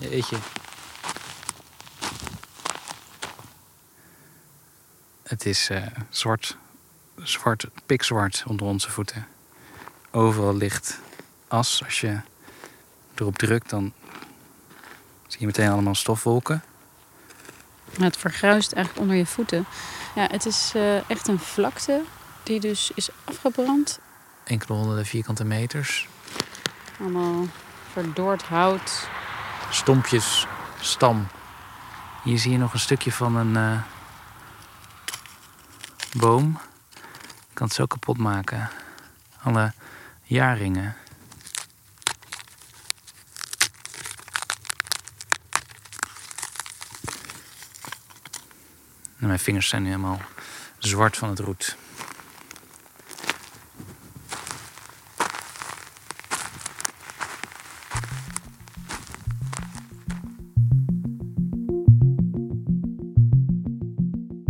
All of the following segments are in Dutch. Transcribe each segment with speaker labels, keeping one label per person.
Speaker 1: Jeetje. Het is eh, zwart, zwart, pikzwart onder onze voeten. Overal ligt as. Als je erop drukt, dan zie je meteen allemaal stofwolken.
Speaker 2: Het vergruist eigenlijk onder je voeten. Ja, het is eh, echt een vlakte die dus is afgebrand.
Speaker 1: Enkele honderden vierkante meters.
Speaker 2: Allemaal verdord hout.
Speaker 1: Stompjes, stam. Hier zie je nog een stukje van een eh, boom. Je kan het zo kapot maken. Alle jaarringen. En mijn vingers zijn nu helemaal zwart van het roet.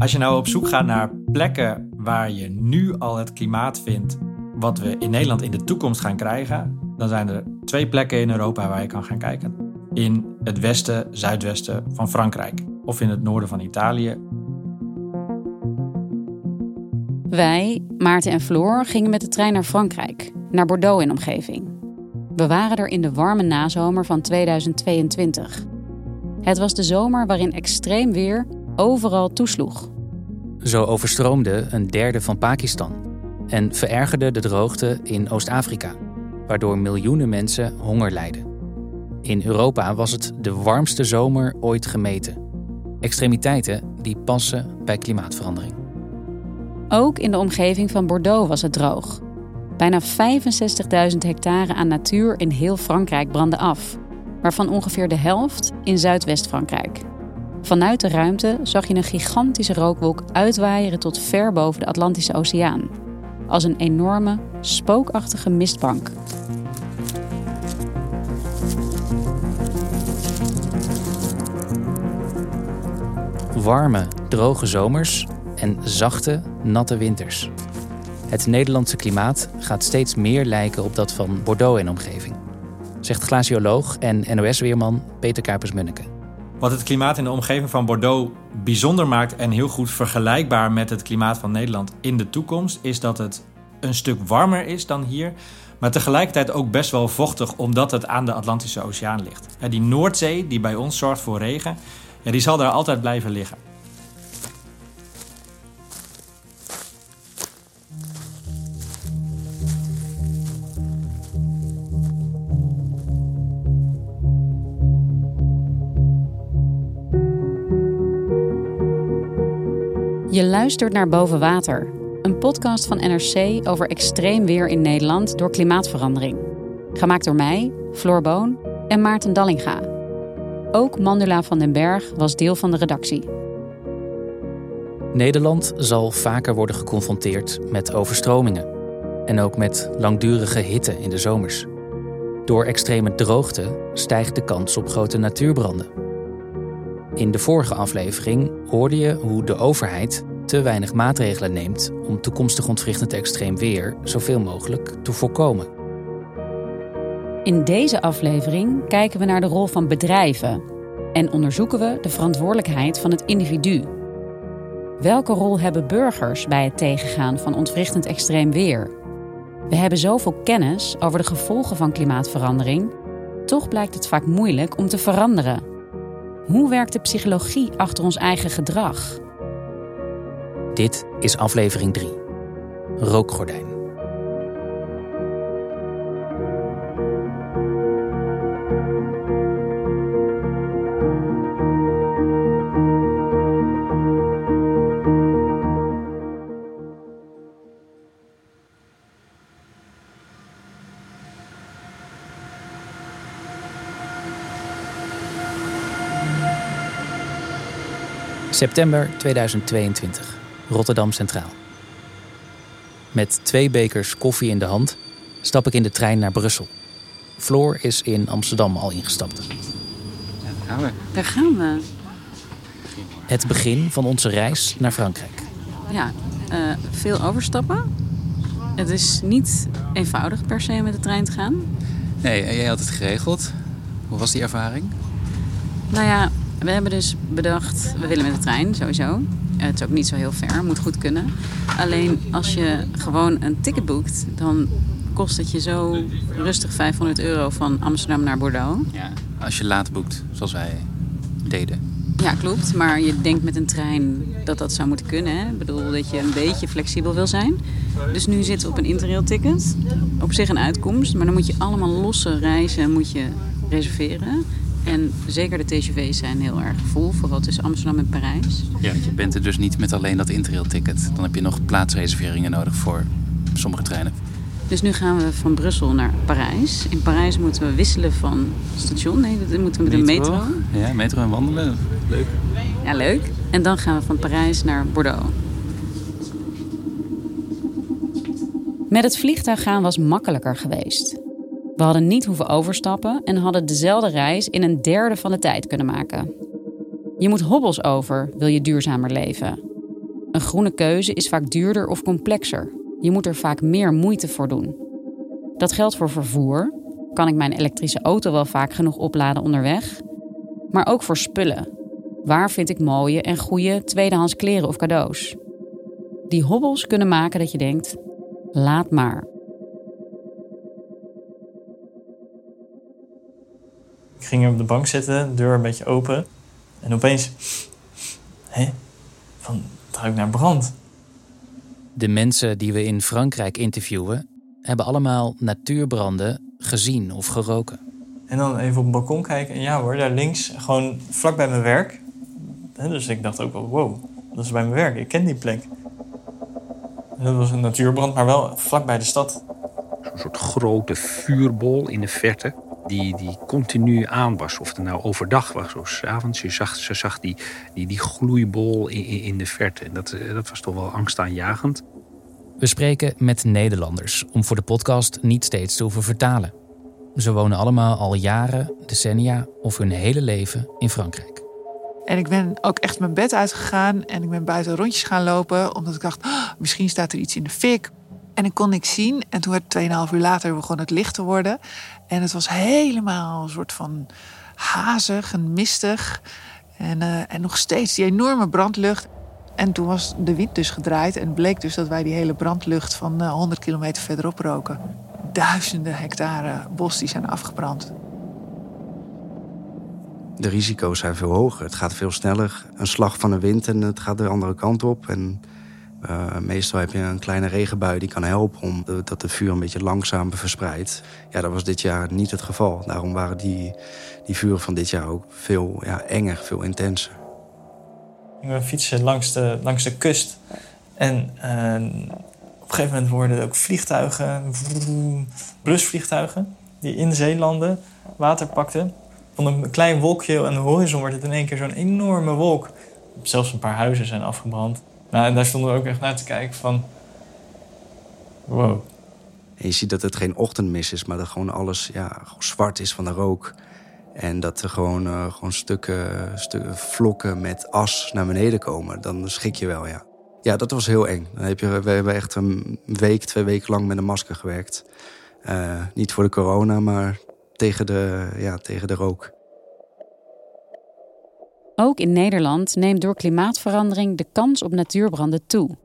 Speaker 3: Als je nou op zoek gaat naar plekken waar je nu al het klimaat vindt wat we in Nederland in de toekomst gaan krijgen, dan zijn er twee plekken in Europa waar je kan gaan kijken. In het westen, zuidwesten van Frankrijk of in het noorden van Italië.
Speaker 2: Wij, Maarten en Floor, gingen met de trein naar Frankrijk, naar Bordeaux in omgeving. We waren er in de warme nazomer van 2022. Het was de zomer waarin extreem weer overal toesloeg.
Speaker 1: Zo overstroomde een derde van Pakistan en verergerde de droogte in Oost-Afrika, waardoor miljoenen mensen honger lijden. In Europa was het de warmste zomer ooit gemeten. Extremiteiten die passen bij klimaatverandering.
Speaker 2: Ook in de omgeving van Bordeaux was het droog. Bijna 65.000 hectare aan natuur in heel Frankrijk brandde af, waarvan ongeveer de helft in Zuidwest-Frankrijk. Vanuit de ruimte zag je een gigantische rookwolk uitwaaieren tot ver boven de Atlantische Oceaan. Als een enorme, spookachtige mistbank.
Speaker 1: Warme, droge zomers en zachte, natte winters. Het Nederlandse klimaat gaat steeds meer lijken op dat van Bordeaux en omgeving, zegt glacioloog en NOS-weerman Peter Kuipers-Munneke.
Speaker 3: Wat het klimaat in de omgeving van Bordeaux bijzonder maakt en heel goed vergelijkbaar met het klimaat van Nederland in de toekomst, is dat het een stuk warmer is dan hier, maar tegelijkertijd ook best wel vochtig omdat het aan de Atlantische Oceaan ligt. Die Noordzee, die bij ons zorgt voor regen, die zal daar altijd blijven liggen.
Speaker 2: Luistert naar Boven Water, een podcast van NRC over extreem weer in Nederland door klimaatverandering. Gemaakt door mij, Floor Boon en Maarten Dallinga. Ook Mandula van den Berg was deel van de redactie.
Speaker 1: Nederland zal vaker worden geconfronteerd met overstromingen en ook met langdurige hitte in de zomers. Door extreme droogte stijgt de kans op grote natuurbranden. In de vorige aflevering hoorde je hoe de overheid te weinig maatregelen neemt om toekomstig ontwrichtend extreem weer zoveel mogelijk te voorkomen.
Speaker 2: In deze aflevering kijken we naar de rol van bedrijven en onderzoeken we de verantwoordelijkheid van het individu. Welke rol hebben burgers bij het tegengaan van ontwrichtend extreem weer? We hebben zoveel kennis over de gevolgen van klimaatverandering. Toch blijkt het vaak moeilijk om te veranderen. Hoe werkt de psychologie achter ons eigen gedrag?
Speaker 1: Dit is aflevering 3. Rookgordijn. September 2022, Rotterdam Centraal. Met twee bekers koffie in de hand stap ik in de trein naar Brussel. Floor is in Amsterdam al ingestapt.
Speaker 2: Daar gaan we. Daar gaan we.
Speaker 1: Het begin van onze reis naar Frankrijk.
Speaker 2: Ja, uh, veel overstappen. Het is niet eenvoudig per se met de trein te gaan.
Speaker 4: Nee, jij had het geregeld. Hoe was die ervaring?
Speaker 2: Nou ja, we hebben dus bedacht, we willen met de trein sowieso. Het is ook niet zo heel ver, moet goed kunnen. Alleen als je gewoon een ticket boekt, dan kost het je zo rustig 500 euro van Amsterdam naar Bordeaux.
Speaker 4: Ja, als je laat boekt, zoals wij deden.
Speaker 2: Ja, klopt. Maar je denkt met een trein dat dat zou moeten kunnen. Hè? Ik bedoel dat je een beetje flexibel wil zijn. Dus nu zitten we op een interrail ticket. Op zich een uitkomst. Maar dan moet je allemaal losse reizen moet je reserveren. En zeker de TGV's zijn heel erg vol, vooral tussen Amsterdam en Parijs.
Speaker 4: Ja, je bent er dus niet met alleen dat interrail-ticket. Dan heb je nog plaatsreserveringen nodig voor sommige treinen.
Speaker 2: Dus nu gaan we van Brussel naar Parijs. In Parijs moeten we wisselen van station. Nee, dat moeten we met metro. een metro.
Speaker 4: Ja, metro en wandelen. Leuk.
Speaker 2: Ja, leuk. En dan gaan we van Parijs naar Bordeaux. Met het vliegtuig gaan was makkelijker geweest. We hadden niet hoeven overstappen en hadden dezelfde reis in een derde van de tijd kunnen maken. Je moet hobbels over, wil je duurzamer leven. Een groene keuze is vaak duurder of complexer. Je moet er vaak meer moeite voor doen. Dat geldt voor vervoer. Kan ik mijn elektrische auto wel vaak genoeg opladen onderweg? Maar ook voor spullen. Waar vind ik mooie en goede tweedehands kleren of cadeaus? Die hobbels kunnen maken dat je denkt: laat maar.
Speaker 3: Ik ging op de bank zitten, deur een beetje open. En opeens... Hé? Van, het ruikt naar brand.
Speaker 1: De mensen die we in Frankrijk interviewen... hebben allemaal natuurbranden gezien of geroken.
Speaker 3: En dan even op het balkon kijken. En ja hoor, daar links, gewoon vlak bij mijn werk. Dus ik dacht ook wel, wow, dat is bij mijn werk. Ik ken die plek. dat was een natuurbrand, maar wel vlak bij de stad.
Speaker 5: Zo'n soort grote vuurbol in de verte die, die continu aan was. Of het nou overdag was of s'avonds. Je zag, ze zag die, die, die gloeibol in, in de verte. En dat, eh, dat was toch wel angstaanjagend.
Speaker 1: We spreken met Nederlanders om voor de podcast niet steeds te hoeven vertalen. Ze wonen allemaal al jaren, decennia of hun hele leven in Frankrijk.
Speaker 6: En ik ben ook echt mijn bed uitgegaan en ik ben buiten rondjes gaan lopen. Omdat ik dacht, oh, misschien staat er iets in de fik. En ik kon niks zien. En toen werd 2,5 uur later begon het licht te worden. En het was helemaal een soort van hazig en mistig. En, uh, en nog steeds die enorme brandlucht. En toen was de wind dus gedraaid. En bleek dus dat wij die hele brandlucht van uh, eh, 100 kilometer verderop roken. Duizenden hectare bos die zijn afgebrand.
Speaker 7: De risico's zijn veel hoger. Het gaat veel sneller. Een slag van de wind en het gaat de andere kant op. En uh, meestal heb je een kleine regenbui die kan helpen om de, dat de vuur een beetje langzamer verspreidt. Ja, dat was dit jaar niet het geval. Daarom waren die, die vuren van dit jaar ook veel ja, enger, veel intenser.
Speaker 3: Ben fietsen langs de, langs de kust. En uh, op een gegeven moment worden er ook vliegtuigen, blusvliegtuigen, die in zee landen, water pakten. Van een klein wolkje aan de horizon wordt het in één keer zo'n enorme wolk. Zelfs een paar huizen zijn afgebrand. Nou, en daar stonden we ook echt naar te kijken van... Wow.
Speaker 7: En je ziet dat het geen ochtendmis is, maar dat gewoon alles ja, zwart is van de rook. En dat er gewoon, uh, gewoon stukken, stukken vlokken met as naar beneden komen. Dan schrik je wel, ja. Ja, dat was heel eng. Dan heb je, we hebben echt een week, twee weken lang met een masker gewerkt. Uh, niet voor de corona, maar tegen de, ja, tegen de rook.
Speaker 2: Ook in Nederland neemt door klimaatverandering de kans op natuurbranden toe.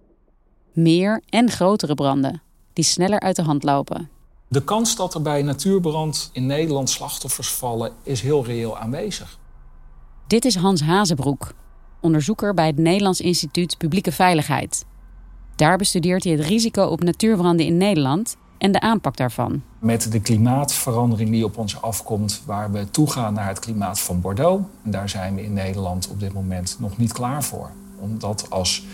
Speaker 2: Meer en grotere branden, die sneller uit de hand lopen.
Speaker 8: De kans dat er bij natuurbrand in Nederland slachtoffers vallen is heel reëel aanwezig.
Speaker 2: Dit is Hans Hazebroek, onderzoeker bij het Nederlands Instituut Publieke Veiligheid. Daar bestudeert hij het risico op natuurbranden in Nederland en de aanpak daarvan.
Speaker 8: Met de klimaatverandering die op ons afkomt, waar we toegaan naar het klimaat van Bordeaux. En daar zijn we in Nederland op dit moment nog niet klaar voor. Om dat als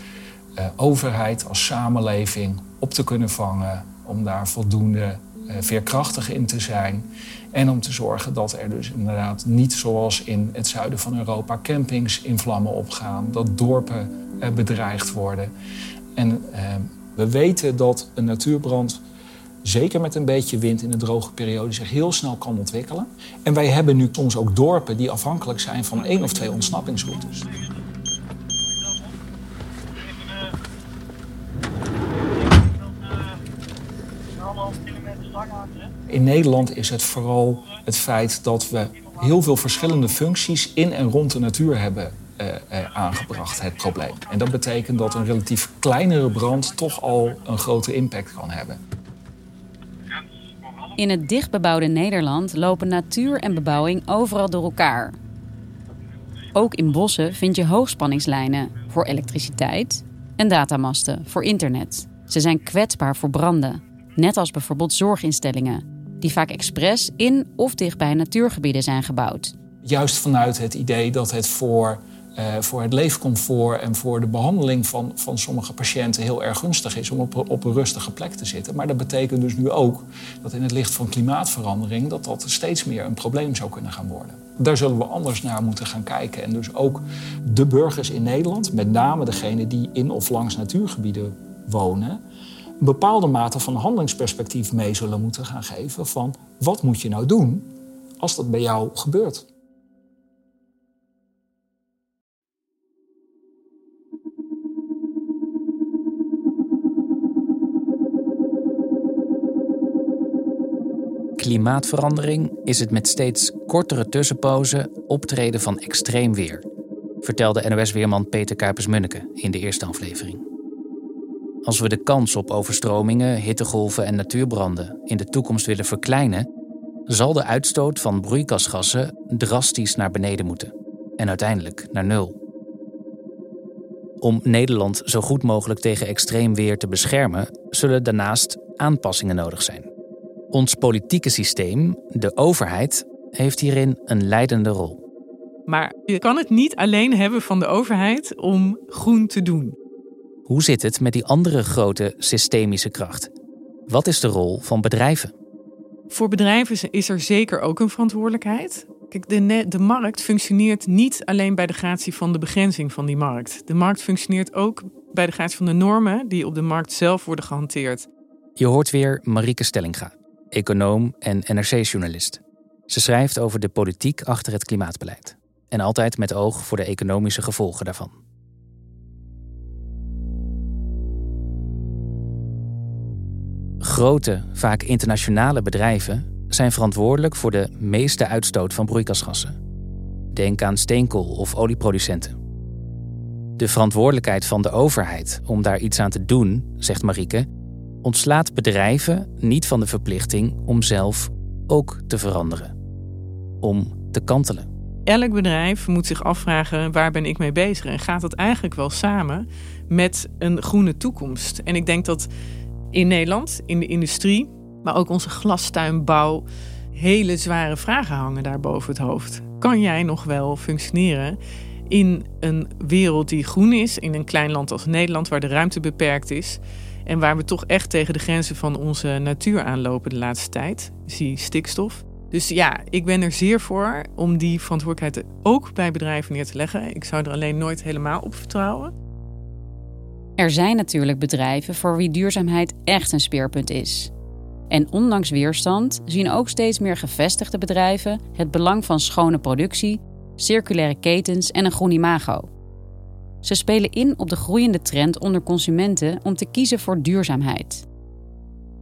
Speaker 8: eh, overheid, als samenleving op te kunnen vangen. Om daar voldoende eh, veerkrachtig in te zijn. En om te zorgen dat er dus inderdaad niet zoals in het zuiden van Europa campings in vlammen opgaan. Dat dorpen eh, bedreigd worden. En eh, we weten dat een natuurbrand zeker met een beetje wind in de droge periode, zich heel snel kan ontwikkelen. En wij hebben nu soms ook dorpen die afhankelijk zijn van één of twee ontsnappingsroutes. In Nederland is het vooral het feit dat we heel veel verschillende functies in en rond de natuur hebben uh, uh, aangebracht, het probleem. En dat betekent dat een relatief kleinere brand toch al een grote impact kan hebben.
Speaker 2: In het dichtbebouwde Nederland lopen natuur en bebouwing overal door elkaar. Ook in bossen vind je hoogspanningslijnen voor elektriciteit en datamasten voor internet. Ze zijn kwetsbaar voor branden, net als bijvoorbeeld zorginstellingen, die vaak expres in of dichtbij natuurgebieden zijn gebouwd.
Speaker 8: Juist vanuit het idee dat het voor uh, voor het leefcomfort en voor de behandeling van, van sommige patiënten heel erg gunstig is om op, op een rustige plek te zitten. Maar dat betekent dus nu ook dat in het licht van klimaatverandering dat dat steeds meer een probleem zou kunnen gaan worden. Daar zullen we anders naar moeten gaan kijken. En dus ook de burgers in Nederland, met name degenen die in of langs natuurgebieden wonen, een bepaalde mate van handelingsperspectief mee zullen moeten gaan geven van wat moet je nou doen als dat bij jou gebeurt.
Speaker 1: Klimaatverandering is het met steeds kortere tussenpozen optreden van extreem weer, vertelde NOS-weerman Peter Kuipers-Munneke in de eerste aflevering. Als we de kans op overstromingen, hittegolven en natuurbranden in de toekomst willen verkleinen, zal de uitstoot van broeikasgassen drastisch naar beneden moeten en uiteindelijk naar nul. Om Nederland zo goed mogelijk tegen extreem weer te beschermen, zullen daarnaast aanpassingen nodig zijn. Ons politieke systeem, de overheid, heeft hierin een leidende rol.
Speaker 9: Maar je kan het niet alleen hebben van de overheid om groen te doen.
Speaker 1: Hoe zit het met die andere grote systemische kracht? Wat is de rol van bedrijven?
Speaker 9: Voor bedrijven is er zeker ook een verantwoordelijkheid. Kijk, de, de markt functioneert niet alleen bij de gratie van de begrenzing van die markt. De markt functioneert ook bij de gratie van de normen die op de markt zelf worden gehanteerd.
Speaker 1: Je hoort weer Marieke Stellinga, econoom en NRC-journalist. Ze schrijft over de politiek achter het klimaatbeleid. En altijd met oog voor de economische gevolgen daarvan. Grote, vaak internationale bedrijven zijn verantwoordelijk voor de meeste uitstoot van broeikasgassen. Denk aan steenkool- of olieproducenten. De verantwoordelijkheid van de overheid om daar iets aan te doen, zegt Marieke, ontslaat bedrijven niet van de verplichting om zelf ook te veranderen. Om te kantelen.
Speaker 9: Elk bedrijf moet zich afvragen waar ben ik mee bezig en gaat dat eigenlijk wel samen met een groene toekomst. En ik denk dat in Nederland, in de industrie, maar ook onze glastuinbouw, hele zware vragen hangen daar boven het hoofd. Kan jij nog wel functioneren in een wereld die groen is, in een klein land als Nederland waar de ruimte beperkt is? En waar we toch echt tegen de grenzen van onze natuur aanlopen de laatste tijd. Zie stikstof. Dus ja, ik ben er zeer voor om die verantwoordelijkheid ook bij bedrijven neer te leggen. Ik zou er alleen nooit helemaal op vertrouwen.
Speaker 2: Er zijn natuurlijk bedrijven voor wie duurzaamheid echt een speerpunt is. En ondanks weerstand zien ook steeds meer gevestigde bedrijven het belang van schone productie, circulaire ketens en een groen imago. Ze spelen in op de groeiende trend onder consumenten om te kiezen voor duurzaamheid.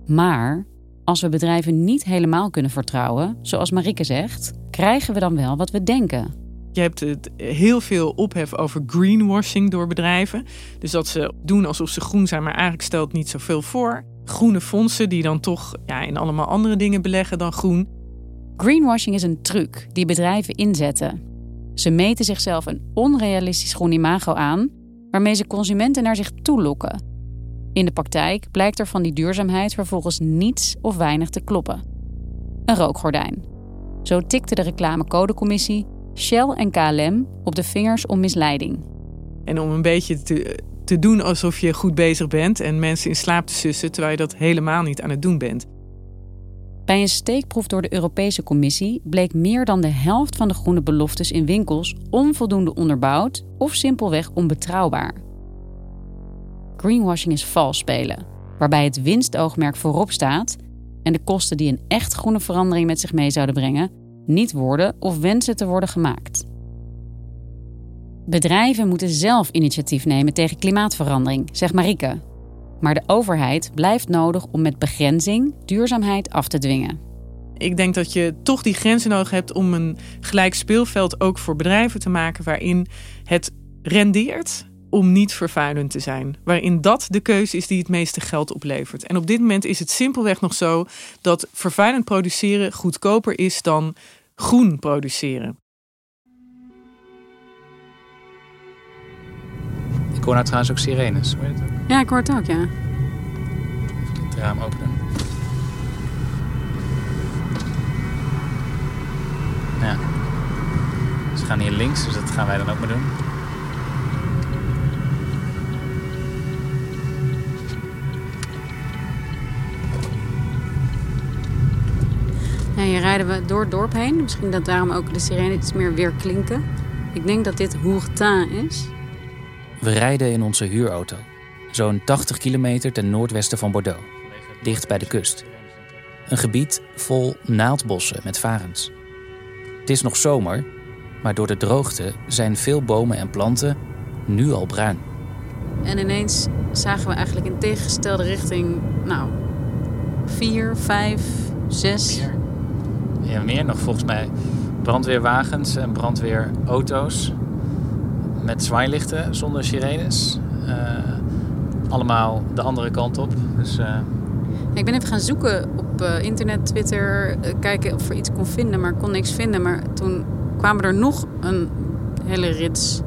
Speaker 2: Maar als we bedrijven niet helemaal kunnen vertrouwen, zoals Marike zegt, krijgen we dan wel wat we denken.
Speaker 9: Je hebt het heel veel ophef over greenwashing door bedrijven. Dus dat ze doen alsof ze groen zijn, maar eigenlijk stelt niet zoveel voor. Groene fondsen die dan toch ja, in allemaal andere dingen beleggen dan groen.
Speaker 2: Greenwashing is een truc die bedrijven inzetten. Ze meten zichzelf een onrealistisch groen imago aan, waarmee ze consumenten naar zich toe lokken. In de praktijk blijkt er van die duurzaamheid vervolgens niets of weinig te kloppen. Een rookgordijn. Zo tikte de reclamecodecommissie Shell en KLM op de vingers om misleiding.
Speaker 9: En om een beetje te, te doen alsof je goed bezig bent en mensen in slaap te sussen terwijl je dat helemaal niet aan het doen bent.
Speaker 2: Bij een steekproef door de Europese Commissie bleek meer dan de helft van de groene beloftes in winkels onvoldoende onderbouwd of simpelweg onbetrouwbaar. Greenwashing is vals spelen, waarbij het winstoogmerk voorop staat en de kosten die een echt groene verandering met zich mee zouden brengen, niet worden of wensen te worden gemaakt. Bedrijven moeten zelf initiatief nemen tegen klimaatverandering, zegt Marike. Maar de overheid blijft nodig om met begrenzing duurzaamheid af te dwingen.
Speaker 9: Ik denk dat je toch die grenzen nodig hebt om een gelijk speelveld ook voor bedrijven te maken waarin het rendeert om niet vervuilend te zijn. Waarin dat de keuze is die het meeste geld oplevert. En op dit moment is het simpelweg nog zo dat vervuilend produceren goedkoper is dan groen produceren.
Speaker 1: Ik hoor nou trouwens ook sirenes. Hoor je dat ook?
Speaker 2: Ja, ik hoor het ook, ja.
Speaker 1: Even het raam openen. Ja. Ze gaan hier links, dus dat gaan wij dan ook maar doen.
Speaker 2: Ja, hier rijden we door het dorp heen. Misschien dat daarom ook de sirene iets meer weer klinken. Ik denk dat dit Hourtin is.
Speaker 10: We rijden in onze huurauto. Zo'n 80 kilometer ten noordwesten van Bordeaux. Dicht bij de kust. Een gebied vol naaldbossen met varens. Het is nog zomer, maar door de droogte zijn veel bomen en planten nu al bruin.
Speaker 2: En ineens zagen we eigenlijk in tegengestelde richting, nou, vier, vijf, zes.
Speaker 1: Ja, meer nog volgens mij. Brandweerwagens en brandweerauto's. Met zwaailichten zonder sirenes. Eh, allemaal de andere kant op. Dus, eh,
Speaker 2: Ik ben even gaan zoeken op eh, internet, Twitter, kijken of er iets kon vinden, maar kon niks vinden. Maar toen kwamen er nog een hele rits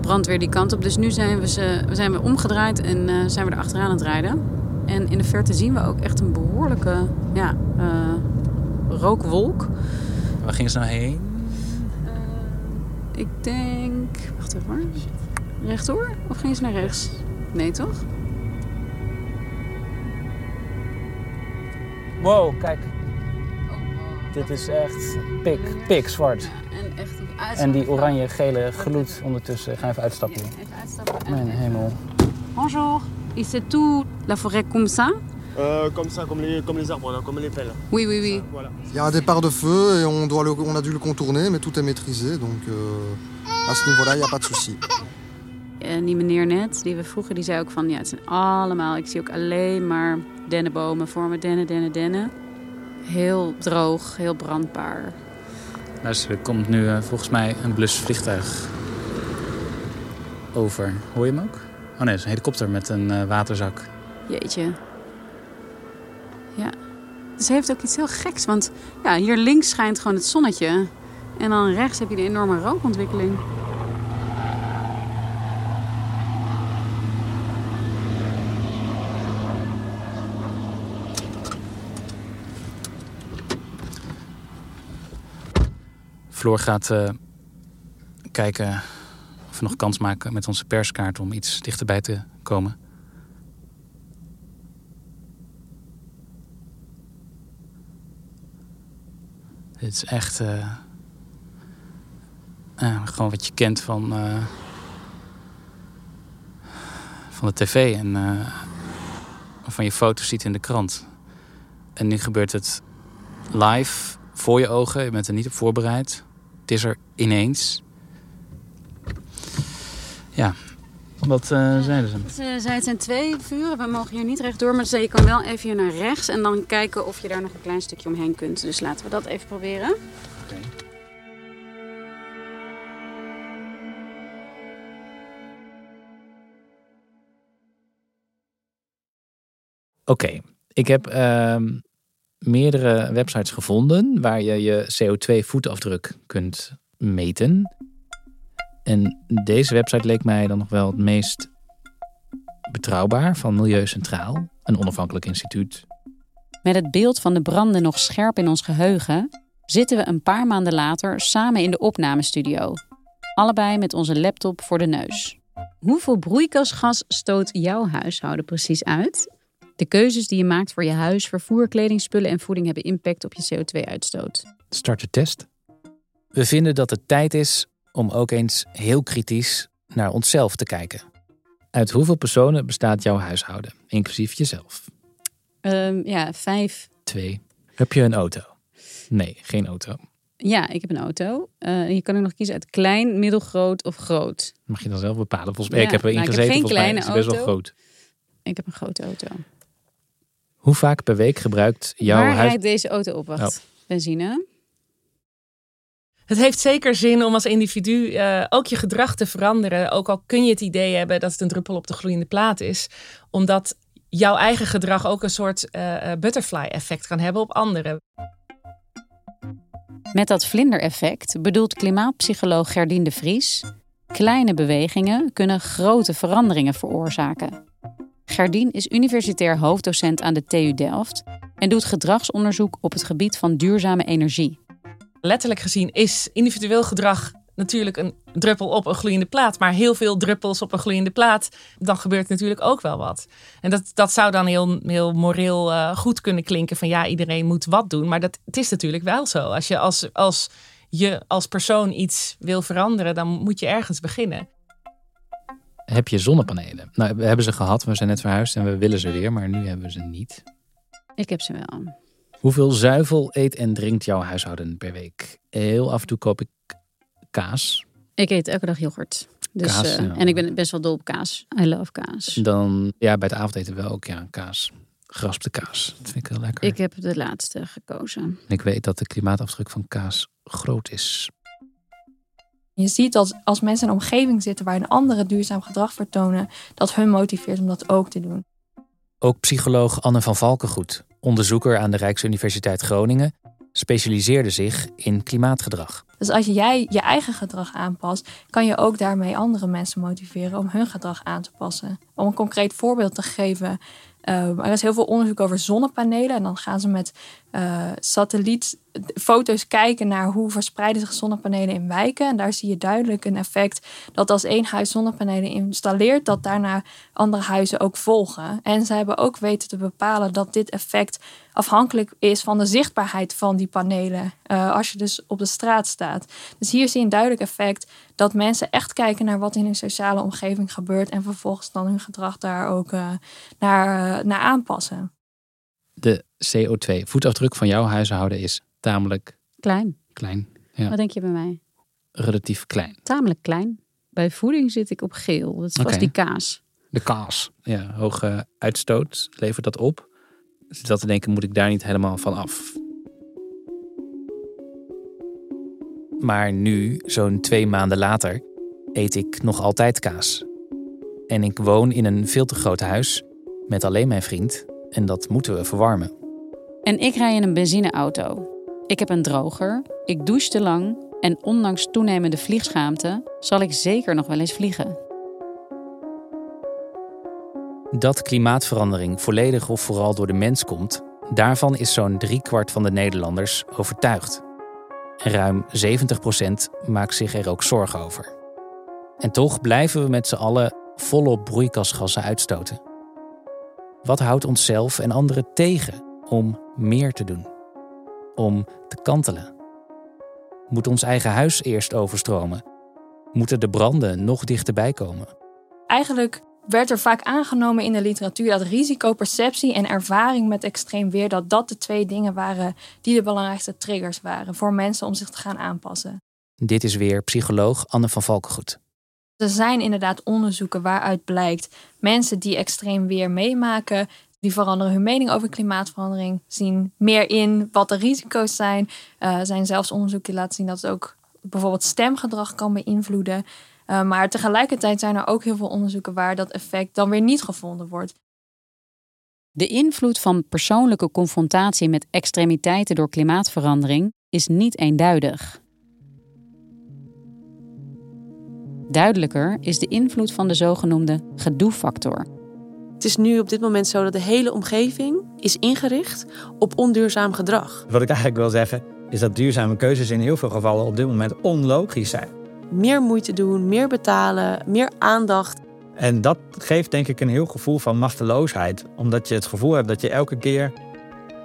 Speaker 2: brandweer die kant op. Dus nu zijn we, ze, we zijn we omgedraaid en zijn we er achteraan aan het rijden. En in de verte zien we ook echt een behoorlijke ja, rookwolk.
Speaker 1: waar gingen ze nou heen?
Speaker 2: Ik denk. Wacht even hoor. Rechtdoor? Of ging ze naar rechts? Nee, toch?
Speaker 1: Wow, kijk. Dit is echt pik, pik zwart.
Speaker 2: En echt die
Speaker 1: En die oranje-gele gloed ondertussen. Ga even uitstappen.
Speaker 2: Even uitstappen.
Speaker 1: Mijn hemel.
Speaker 2: Bonjour. Is c'est tout la forêt comme ça?
Speaker 11: Euh, comme ça, comme les, comme les arbres, là, comme les pelles.
Speaker 2: Oui, oui, oui.
Speaker 11: Voilà.
Speaker 12: Il y a un départ de feu et on, doit le- on a dû le contourner, mais tout est maîtrisé. Donc euh, à ce niveau-là, il n'y a pas de souci.
Speaker 2: En die meneer net, die we vroegen, die zei ook van... Ja, het zijn allemaal... Ik zie ook alleen maar dennenbomen voor me. Dennen, dennen, dennen. Heel droog, heel brandbaar.
Speaker 1: Luister, er komt nu eh, volgens mij een blusvliegtuig over. Hoor je hem ook? Oh nee, het is een helikopter met een eh, waterzak.
Speaker 2: Jeetje. Ja. Dus heeft ook iets heel geks. Want ja, hier links schijnt gewoon het zonnetje. En dan rechts heb je de enorme rookontwikkeling.
Speaker 1: Floor gaat eh, kijken of we nog kans maken met onze perskaart om iets dichterbij te komen. Dit is echt eh, ja, gewoon wat je kent van, eh, van de tv en eh, van je foto's ziet in de krant. En nu gebeurt het live voor je ogen. Je bent er niet op voorbereid. Het is er ineens. Ja, wat eh, zeiden ze?
Speaker 2: Ze zei het zijn twee vuren. We mogen hier niet rechtdoor. Maar ze zei je kan wel even hier naar rechts. En dan kijken of je daar nog een klein stukje omheen kunt. Dus laten we dat even proberen.
Speaker 1: Oké, ik heb ehm, meerdere websites gevonden waar je je CO2-voetafdruk kunt meten. En deze website leek mij dan nog wel het meest betrouwbaar van Milieu Centraal, een onafhankelijk instituut.
Speaker 2: Met het beeld van de branden nog scherp in ons geheugen, zitten we een paar maanden later samen in de opnamestudio. Allebei met onze laptop voor de neus. Hoeveel broeikasgas stoot jouw huishouden precies uit? De keuzes die je maakt voor je huis, vervoer, kledingspullen en voeding hebben impact op je CO2-uitstoot.
Speaker 1: Start de test. We vinden dat het tijd is om ook eens heel kritisch naar onszelf te kijken. Uit hoeveel personen bestaat jouw huishouden, inclusief jezelf?
Speaker 2: Ehm, ja, vijf.
Speaker 1: Twee. Heb je een auto? Nee, geen auto.
Speaker 2: Ja, ik heb een auto. Uh, je kan ook nog kiezen uit klein, middelgroot of groot.
Speaker 1: Mag je dan zelf bepalen? Volgens mij,
Speaker 2: Ja,
Speaker 1: ik heb erin
Speaker 2: nou, ik
Speaker 1: gezeten,
Speaker 2: heb geen kleine
Speaker 1: is het best wel
Speaker 2: auto.
Speaker 1: groot.
Speaker 2: Ik heb een grote auto.
Speaker 1: Hoe vaak per week gebruikt jouw
Speaker 2: Waar
Speaker 1: huis...
Speaker 2: rijdt deze auto op? Wacht.
Speaker 1: Oh.
Speaker 2: Benzine.
Speaker 13: Het heeft zeker zin om als individu eh, ook je gedrag te veranderen. Ook al kun je het idee hebben dat het een druppel op de gloeiende plaat is. Omdat jouw eigen gedrag ook een soort eh, eh, butterfly-effect kan hebben op anderen.
Speaker 2: Met dat vlindereffect bedoelt klimaatpsycholoog Gerdien de Vries... kleine bewegingen kunnen grote veranderingen veroorzaken. Gerdien is universitair hoofddocent aan de TU Delft... en doet gedragsonderzoek op het gebied van duurzame energie.
Speaker 13: Letterlijk gezien is individueel gedrag natuurlijk een druppel op een gloeiende plaat. Maar heel veel druppels op een gloeiende plaat, dan gebeurt natuurlijk ook wel wat. En dat, dat zou dan heel, heel moreel eh, goed kunnen klinken van ja, iedereen moet wat doen. Maar dat, het is natuurlijk wel zo. Als je als, als je als persoon iets wil veranderen, dan moet je ergens beginnen.
Speaker 1: Heb je zonnepanelen? Nou, we hebben ze gehad. We zijn net verhuisd en we willen ze weer, maar nu hebben we ze niet.
Speaker 2: Ik heb ze wel.
Speaker 1: Hoeveel zuivel eet en drinkt jouw huishouden per week? Heel af en toe koop ik kaas.
Speaker 2: Ik eet elke dag yoghurt. Dus,
Speaker 1: Kaas,
Speaker 2: eh,
Speaker 1: ja.
Speaker 2: En ik ben best wel dol op kaas. I love kaas.
Speaker 1: Dan, ja, bij het avondeten wel ook, ja, kaas. Geraspte kaas. Dat vind ik heel lekker.
Speaker 2: Ik heb de laatste gekozen.
Speaker 1: Ik weet dat de klimaatafdruk van kaas groot is.
Speaker 14: Je ziet dat als mensen in een omgeving zitten waar een andere duurzaam gedrag vertonen, dat hun motiveert om dat ook te doen.
Speaker 1: Ook psycholoog Anne van Valkengoed, onderzoeker aan de Rijksuniversiteit Groningen, specialiseerde zich in klimaatgedrag.
Speaker 14: Dus als jij je eigen gedrag aanpast, kan je ook daarmee andere mensen motiveren om hun gedrag aan te passen. Om een concreet voorbeeld te geven. eh, er is heel veel onderzoek over zonnepanelen. En dan gaan ze met eh satellietfoto's kijken naar hoe verspreiden zich zonnepanelen in wijken. En daar zie je duidelijk een effect dat als één huis zonnepanelen installeert, dat daarna andere huizen ook volgen. En ze hebben ook weten te bepalen dat dit effect afhankelijk is van de zichtbaarheid van die panelen. eh, als je dus op de straat staat. Dus hier zie je een duidelijk effect dat mensen echt kijken naar wat in hun sociale omgeving gebeurt. En vervolgens dan hun gedrag daar ook eh, naar, eh, naar aanpassen.
Speaker 1: De CO2-voetafdruk van jouw huishouden is tamelijk
Speaker 2: Klein.
Speaker 1: klein. Ja,
Speaker 2: Wat denk je bij mij?
Speaker 1: relatief klein.
Speaker 2: Tamelijk klein. Bij voeding zit ik op geel. Dat is vast die kaas.
Speaker 1: De kaas. Ja, hoge uitstoot levert dat op. Dus dat te denken, moet ik daar niet helemaal van af. Maar nu, zo'n twee maanden later, eet ik nog altijd kaas. En ik woon in een veel te groot huis met alleen mijn vriend. En dat moeten we verwarmen.
Speaker 2: En ik rij in een benzineauto. Ik heb een droger. Ik douche te lang. En ondanks toenemende vliegschaamte zal ik zeker nog wel eens vliegen.
Speaker 1: Dat klimaatverandering volledig of vooral door de mens komt, daarvan is zo'n driekwart van de Nederlanders overtuigd. Ruim 70% maakt zich er ook zorgen over. En toch blijven we met z'n allen volop broeikasgassen uitstoten. Wat houdt onszelf en anderen tegen om meer te doen? Om te kantelen? Moet ons eigen huis eerst overstromen? Moeten de branden nog dichterbij komen?
Speaker 14: Eigenlijk werd er vaak aangenomen in de literatuur dat risicoperceptie en ervaring met extreem weer, dat dat de twee dingen waren die de belangrijkste triggers waren voor mensen om zich te gaan aanpassen.
Speaker 1: Dit is weer psycholoog Anne van Valkengoed.
Speaker 14: Er zijn inderdaad onderzoeken waaruit blijkt mensen die extreem weer meemaken, die veranderen hun mening over klimaatverandering, zien meer in wat de risico's zijn. Eh, Er zijn zelfs onderzoeken die laten zien dat het ook bijvoorbeeld stemgedrag kan beïnvloeden. Eh, maar tegelijkertijd zijn er ook heel veel onderzoeken waar dat effect dan weer niet gevonden wordt.
Speaker 2: De invloed van persoonlijke confrontatie met extremiteiten door klimaatverandering is niet eenduidig. Duidelijker is de invloed van de zogenoemde gedoefactor.
Speaker 15: Het is nu op dit moment zo dat de hele omgeving is ingericht op onduurzaam gedrag.
Speaker 16: Wat ik eigenlijk wil zeggen is dat duurzame keuzes in heel veel gevallen op dit moment onlogisch zijn.
Speaker 15: Meer moeite doen, meer betalen, meer aandacht.
Speaker 16: En dat geeft denk ik een heel gevoel van machteloosheid, omdat je het gevoel hebt dat je elke keer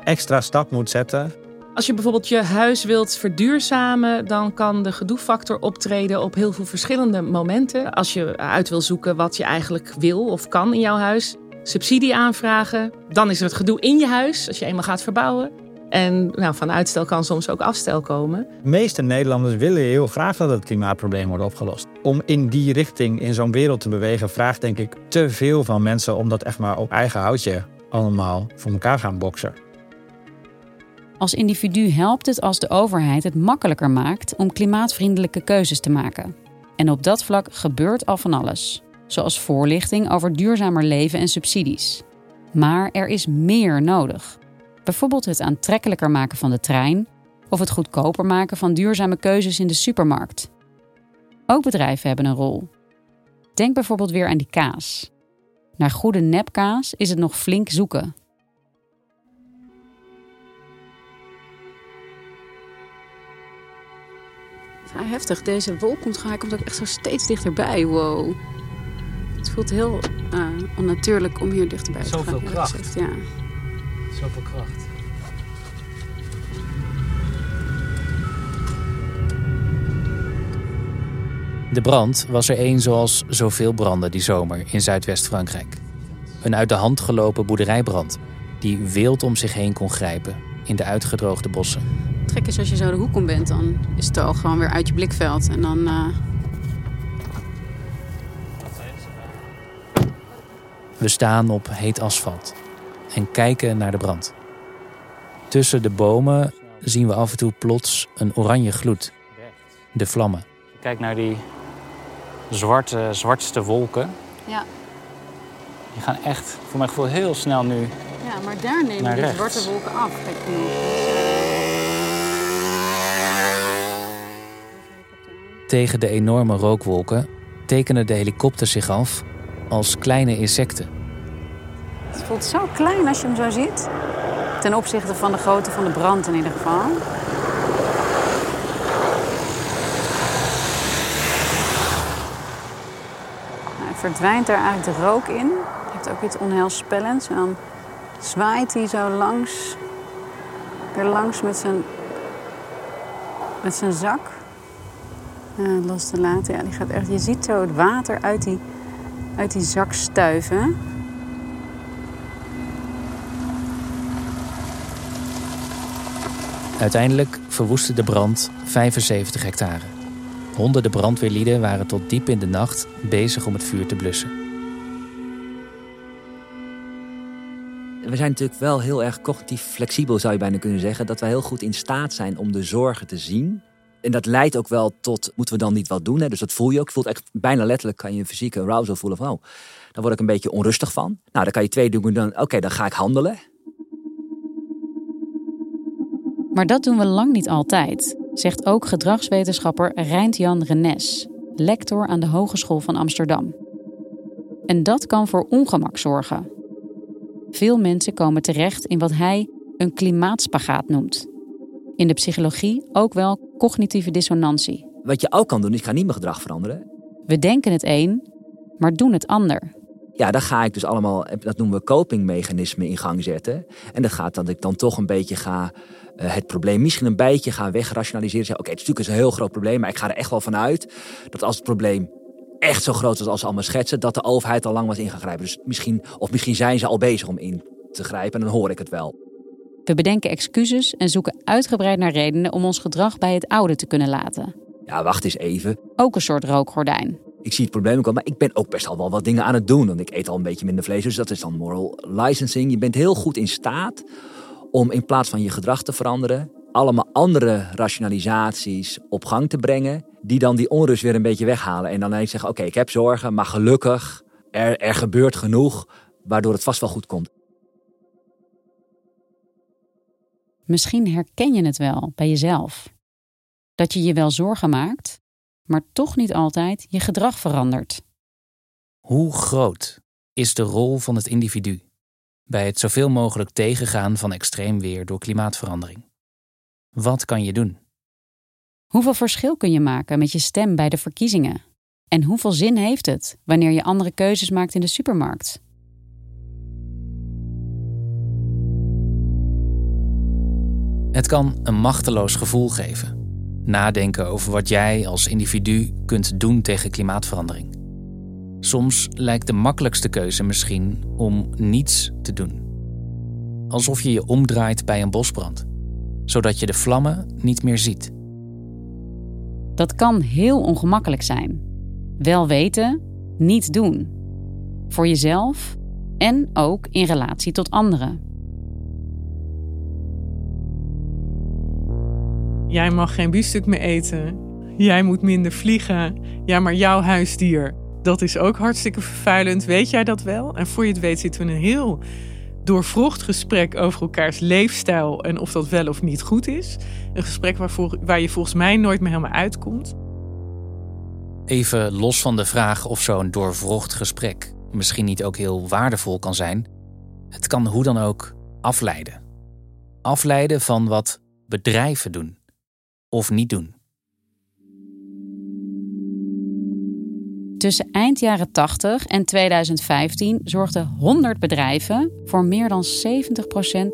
Speaker 16: extra stap moet zetten
Speaker 13: Als je bijvoorbeeld je huis wilt verduurzamen, dan kan de gedoefactor optreden op heel veel verschillende momenten. Als je uit wil zoeken wat je eigenlijk wil of kan in jouw huis, subsidie aanvragen, dan is er het gedoe in je huis als je eenmaal gaat verbouwen. En nou, van uitstel kan soms ook afstel komen.
Speaker 16: De meeste Nederlanders willen heel graag dat het klimaatprobleem wordt opgelost. Om in die richting in zo'n wereld te bewegen vraagt denk ik te veel van mensen om dat echt maar op eigen houtje allemaal voor elkaar gaan boksen.
Speaker 2: Als individu helpt het als de overheid het makkelijker maakt om klimaatvriendelijke keuzes te maken. En op dat vlak gebeurt al van alles, zoals voorlichting over duurzamer leven en subsidies. Maar er is meer nodig. Bijvoorbeeld het aantrekkelijker maken van de trein of het goedkoper maken van duurzame keuzes in de supermarkt. Ook bedrijven hebben een rol. Denk bijvoorbeeld weer aan die kaas. Naar goede nepkaas is het nog flink zoeken.
Speaker 17: Vrij heftig. Deze wolk komt, hij komt ook echt zo steeds dichterbij. Wow. Het voelt heel eh, onnatuurlijk om hier dichterbij te gaan.
Speaker 4: Zoveel kracht.
Speaker 17: gezegd, Ja.
Speaker 4: Zoveel kracht.
Speaker 1: De brand was er één zoals zoveel branden die zomer in Zuidwest-Frankrijk. Een uit de hand gelopen boerderijbrand die wild om zich heen kon grijpen in de uitgedroogde bossen.
Speaker 17: Het gek is als je zo de hoek om bent, dan is het al gewoon weer uit je blikveld. En dan eh,
Speaker 1: We staan op heet asfalt en kijken naar de brand. Tussen de bomen zien we af en toe plots een oranje gloed. De vlammen.
Speaker 4: Kijk naar die zwarte, zwartste wolken.
Speaker 17: ja.
Speaker 4: Die gaan echt, voor mijn gevoel, heel snel nu.
Speaker 17: ja, maar daar nemen
Speaker 4: Naar
Speaker 17: die
Speaker 4: rechts.
Speaker 17: zwarte wolken af. Kijk nu.
Speaker 1: Tegen de enorme rookwolken tekenen de helikopters zich af als kleine insecten.
Speaker 17: Het voelt zo klein als je hem zo ziet. Ten opzichte van de grootte van de brand in ieder geval. Nou, Hij verdwijnt daar eigenlijk de rook in. Heeft ook iets onheilspellends. En dan zwaait hij zo langs, weer langs met zijn, met zijn zak. Uh, los te laten. Ja, die gaat echt, je ziet zo het water uit die, uit die zak stuiven.
Speaker 1: Uiteindelijk verwoestte de brand 75 hectare. Honderden brandweerlieden waren tot diep in de nacht bezig om het vuur te blussen.
Speaker 18: We zijn natuurlijk wel heel erg cognitief flexibel, zou je bijna kunnen zeggen. Dat wij heel goed in staat zijn om de zorgen te zien. En dat leidt ook wel tot, moeten we dan niet wat doen? Hè? Dus dat voel je ook. Je voelt echt bijna letterlijk, kan je een fysieke arousal voelen van, oh, daar word ik een beetje onrustig van. Nou, dan kan je twee doen, dan, oké, dan ga ik handelen.
Speaker 2: Maar dat doen we lang niet altijd, zegt ook gedragswetenschapper Rijnt-Jan Renes, lector aan de Hogeschool van Amsterdam. En dat kan voor ongemak zorgen. Veel mensen komen terecht in wat hij een klimaatspagaat noemt. In de psychologie ook wel cognitieve dissonantie.
Speaker 18: Wat je ook kan doen, is ik ga niet mijn gedrag veranderen.
Speaker 2: We denken het een, maar doen het ander.
Speaker 18: Ja, dan ga ik dus allemaal, dat noemen we copingmechanismen in gang zetten. En dat gaat dat ik dan toch een beetje ga eh, het probleem misschien een beetje ga wegrationaliseren. Zeggen, Oké, het is natuurlijk een heel groot probleem, maar ik ga er echt wel van uit dat als het probleem echt zo groot is als ze allemaal schetsen, dat de overheid al lang was ingegrijpen. Dus misschien, of misschien zijn ze al bezig om in te grijpen en dan hoor ik het wel.
Speaker 2: We bedenken excuses en zoeken uitgebreid naar redenen om ons gedrag bij het oude te kunnen laten.
Speaker 18: Ja, wacht eens even.
Speaker 2: Ook een soort rookgordijn.
Speaker 18: Ik zie het probleem ook al, maar ik ben ook best al wel wat dingen aan het doen. Want ik eet al een beetje minder vlees, dus dat is dan moral licensing. Je bent heel goed in staat om in plaats van je gedrag te veranderen, allemaal andere rationalisaties op gang te brengen, die dan die onrust weer een beetje weghalen. En dan ineens zeggen, oké, ik heb zorgen, maar gelukkig, er, er gebeurt genoeg, waardoor het vast wel goed komt.
Speaker 2: Misschien herken je het wel bij jezelf. Dat je je wel zorgen maakt, maar toch niet altijd je gedrag verandert.
Speaker 1: Hoe groot is de rol van het individu bij het zoveel mogelijk tegengaan van extreem weer door klimaatverandering? Wat kan je doen?
Speaker 2: Hoeveel verschil kun je maken met je stem bij de verkiezingen? En hoeveel zin heeft het wanneer je andere keuzes maakt in de supermarkt?
Speaker 1: Het kan een machteloos gevoel geven. Nadenken over wat jij als individu kunt doen tegen klimaatverandering. Soms lijkt de makkelijkste keuze misschien om niets te doen. Alsof je je omdraait bij een bosbrand, zodat je de vlammen niet meer ziet.
Speaker 2: Dat kan heel ongemakkelijk zijn. Wel weten, niet doen. Voor jezelf en ook in relatie tot anderen.
Speaker 9: Jij mag geen biefstuk meer eten. Jij moet minder vliegen. Ja, maar jouw huisdier, dat is ook hartstikke vervuilend. Weet jij dat wel? En voor je het weet zitten we in een heel doorvrocht gesprek over elkaars leefstijl en of dat wel of niet goed is. Een gesprek waarvoor, waar je volgens mij nooit meer helemaal uitkomt.
Speaker 1: Even los van de vraag of zo'n doorvrocht gesprek misschien niet ook heel waardevol kan zijn, het kan hoe dan ook afleiden. Afleiden van wat bedrijven doen of niet doen.
Speaker 2: Tussen eind jaren 80 en 2015 zorgden 100 bedrijven voor meer dan 70%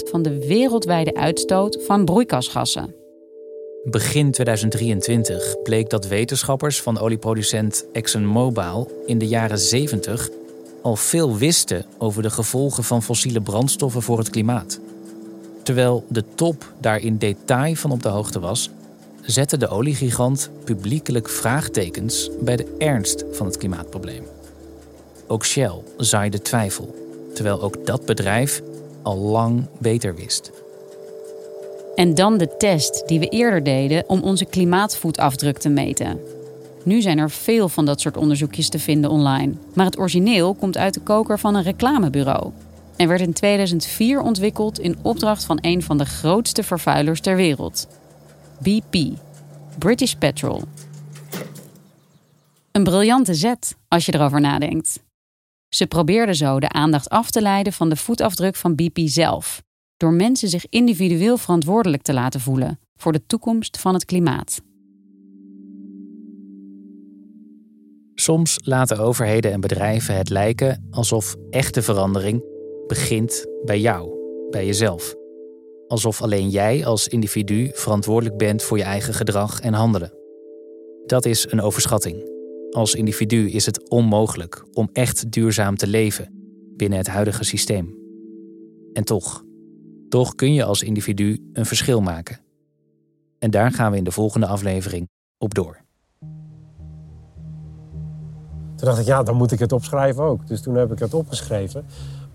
Speaker 2: van de wereldwijde uitstoot van broeikasgassen.
Speaker 1: Begin 2023 bleek dat wetenschappers van olieproducent ExxonMobil in de jaren 70 al veel wisten over de gevolgen van fossiele brandstoffen voor het klimaat. Terwijl de top daar in detail van op de hoogte was, zette de oliegigant publiekelijk vraagtekens bij de ernst van het klimaatprobleem. Ook Shell zaaide twijfel, terwijl ook dat bedrijf al lang beter wist.
Speaker 2: En dan de test die we eerder deden om onze klimaatvoetafdruk te meten. Nu zijn er veel van dat soort onderzoekjes te vinden online. Maar het origineel komt uit de koker van een reclamebureau. En werd in 2004 ontwikkeld in opdracht van een van de grootste vervuilers ter wereld. BP, British Petrol. Een briljante zet als je erover nadenkt. Ze probeerden zo de aandacht af te leiden van de voetafdruk van BP zelf, door mensen zich individueel verantwoordelijk te laten voelen voor de toekomst van het klimaat.
Speaker 1: Soms laten overheden en bedrijven het lijken alsof echte verandering begint bij jou, bij jezelf. Alsof alleen jij als individu verantwoordelijk bent voor je eigen gedrag en handelen. Dat is een overschatting. Als individu is het onmogelijk om echt duurzaam te leven binnen het huidige systeem. En toch, toch kun je als individu een verschil maken. En daar gaan we in de volgende aflevering op door.
Speaker 19: Toen dacht ik, ja, dan moet ik het opschrijven ook. Dus toen heb ik het opgeschreven.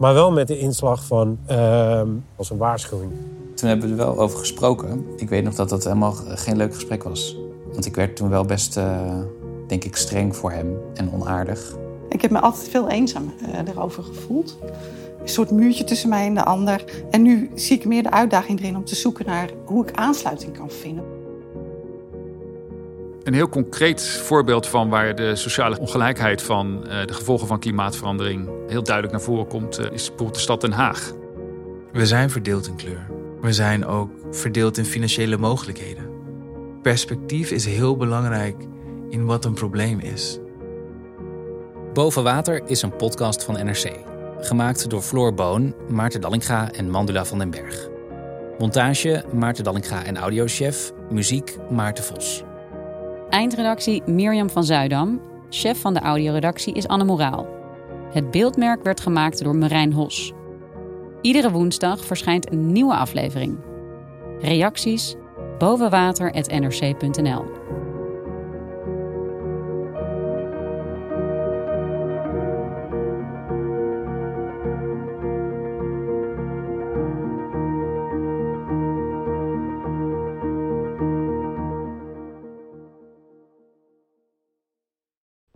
Speaker 19: Maar wel met de inslag van uh, als een waarschuwing.
Speaker 20: Toen hebben we er wel over gesproken. Ik weet nog dat dat helemaal geen leuk gesprek was. Want ik werd toen wel best, uh, denk ik, streng voor hem en onaardig.
Speaker 21: Ik heb me altijd veel eenzaam uh, erover gevoeld. Een soort muurtje tussen mij en de ander. En nu zie ik meer de uitdaging erin om te zoeken naar hoe ik aansluiting kan vinden.
Speaker 22: Een heel concreet voorbeeld van waar de sociale ongelijkheid van uh, de gevolgen van klimaatverandering heel duidelijk naar voren komt, uh, is bijvoorbeeld de stad Den Haag.
Speaker 23: We zijn verdeeld in kleur. We zijn ook verdeeld in financiële mogelijkheden. Perspectief is heel belangrijk in wat een probleem is.
Speaker 1: Boven Water is een podcast van NRC. Gemaakt door Floor Boon, Maarten Dallinga en Mandula van den Berg. Montage Maarten Dallinga en audiochef. Muziek Maarten Vos.
Speaker 2: Eindredactie Mirjam van Zuidam. Chef van de audioredactie is Anne Moraal. Het beeldmerk werd gemaakt door Marijn Hos. Iedere woensdag verschijnt een nieuwe aflevering. Reacties bovenwater.nrc.nl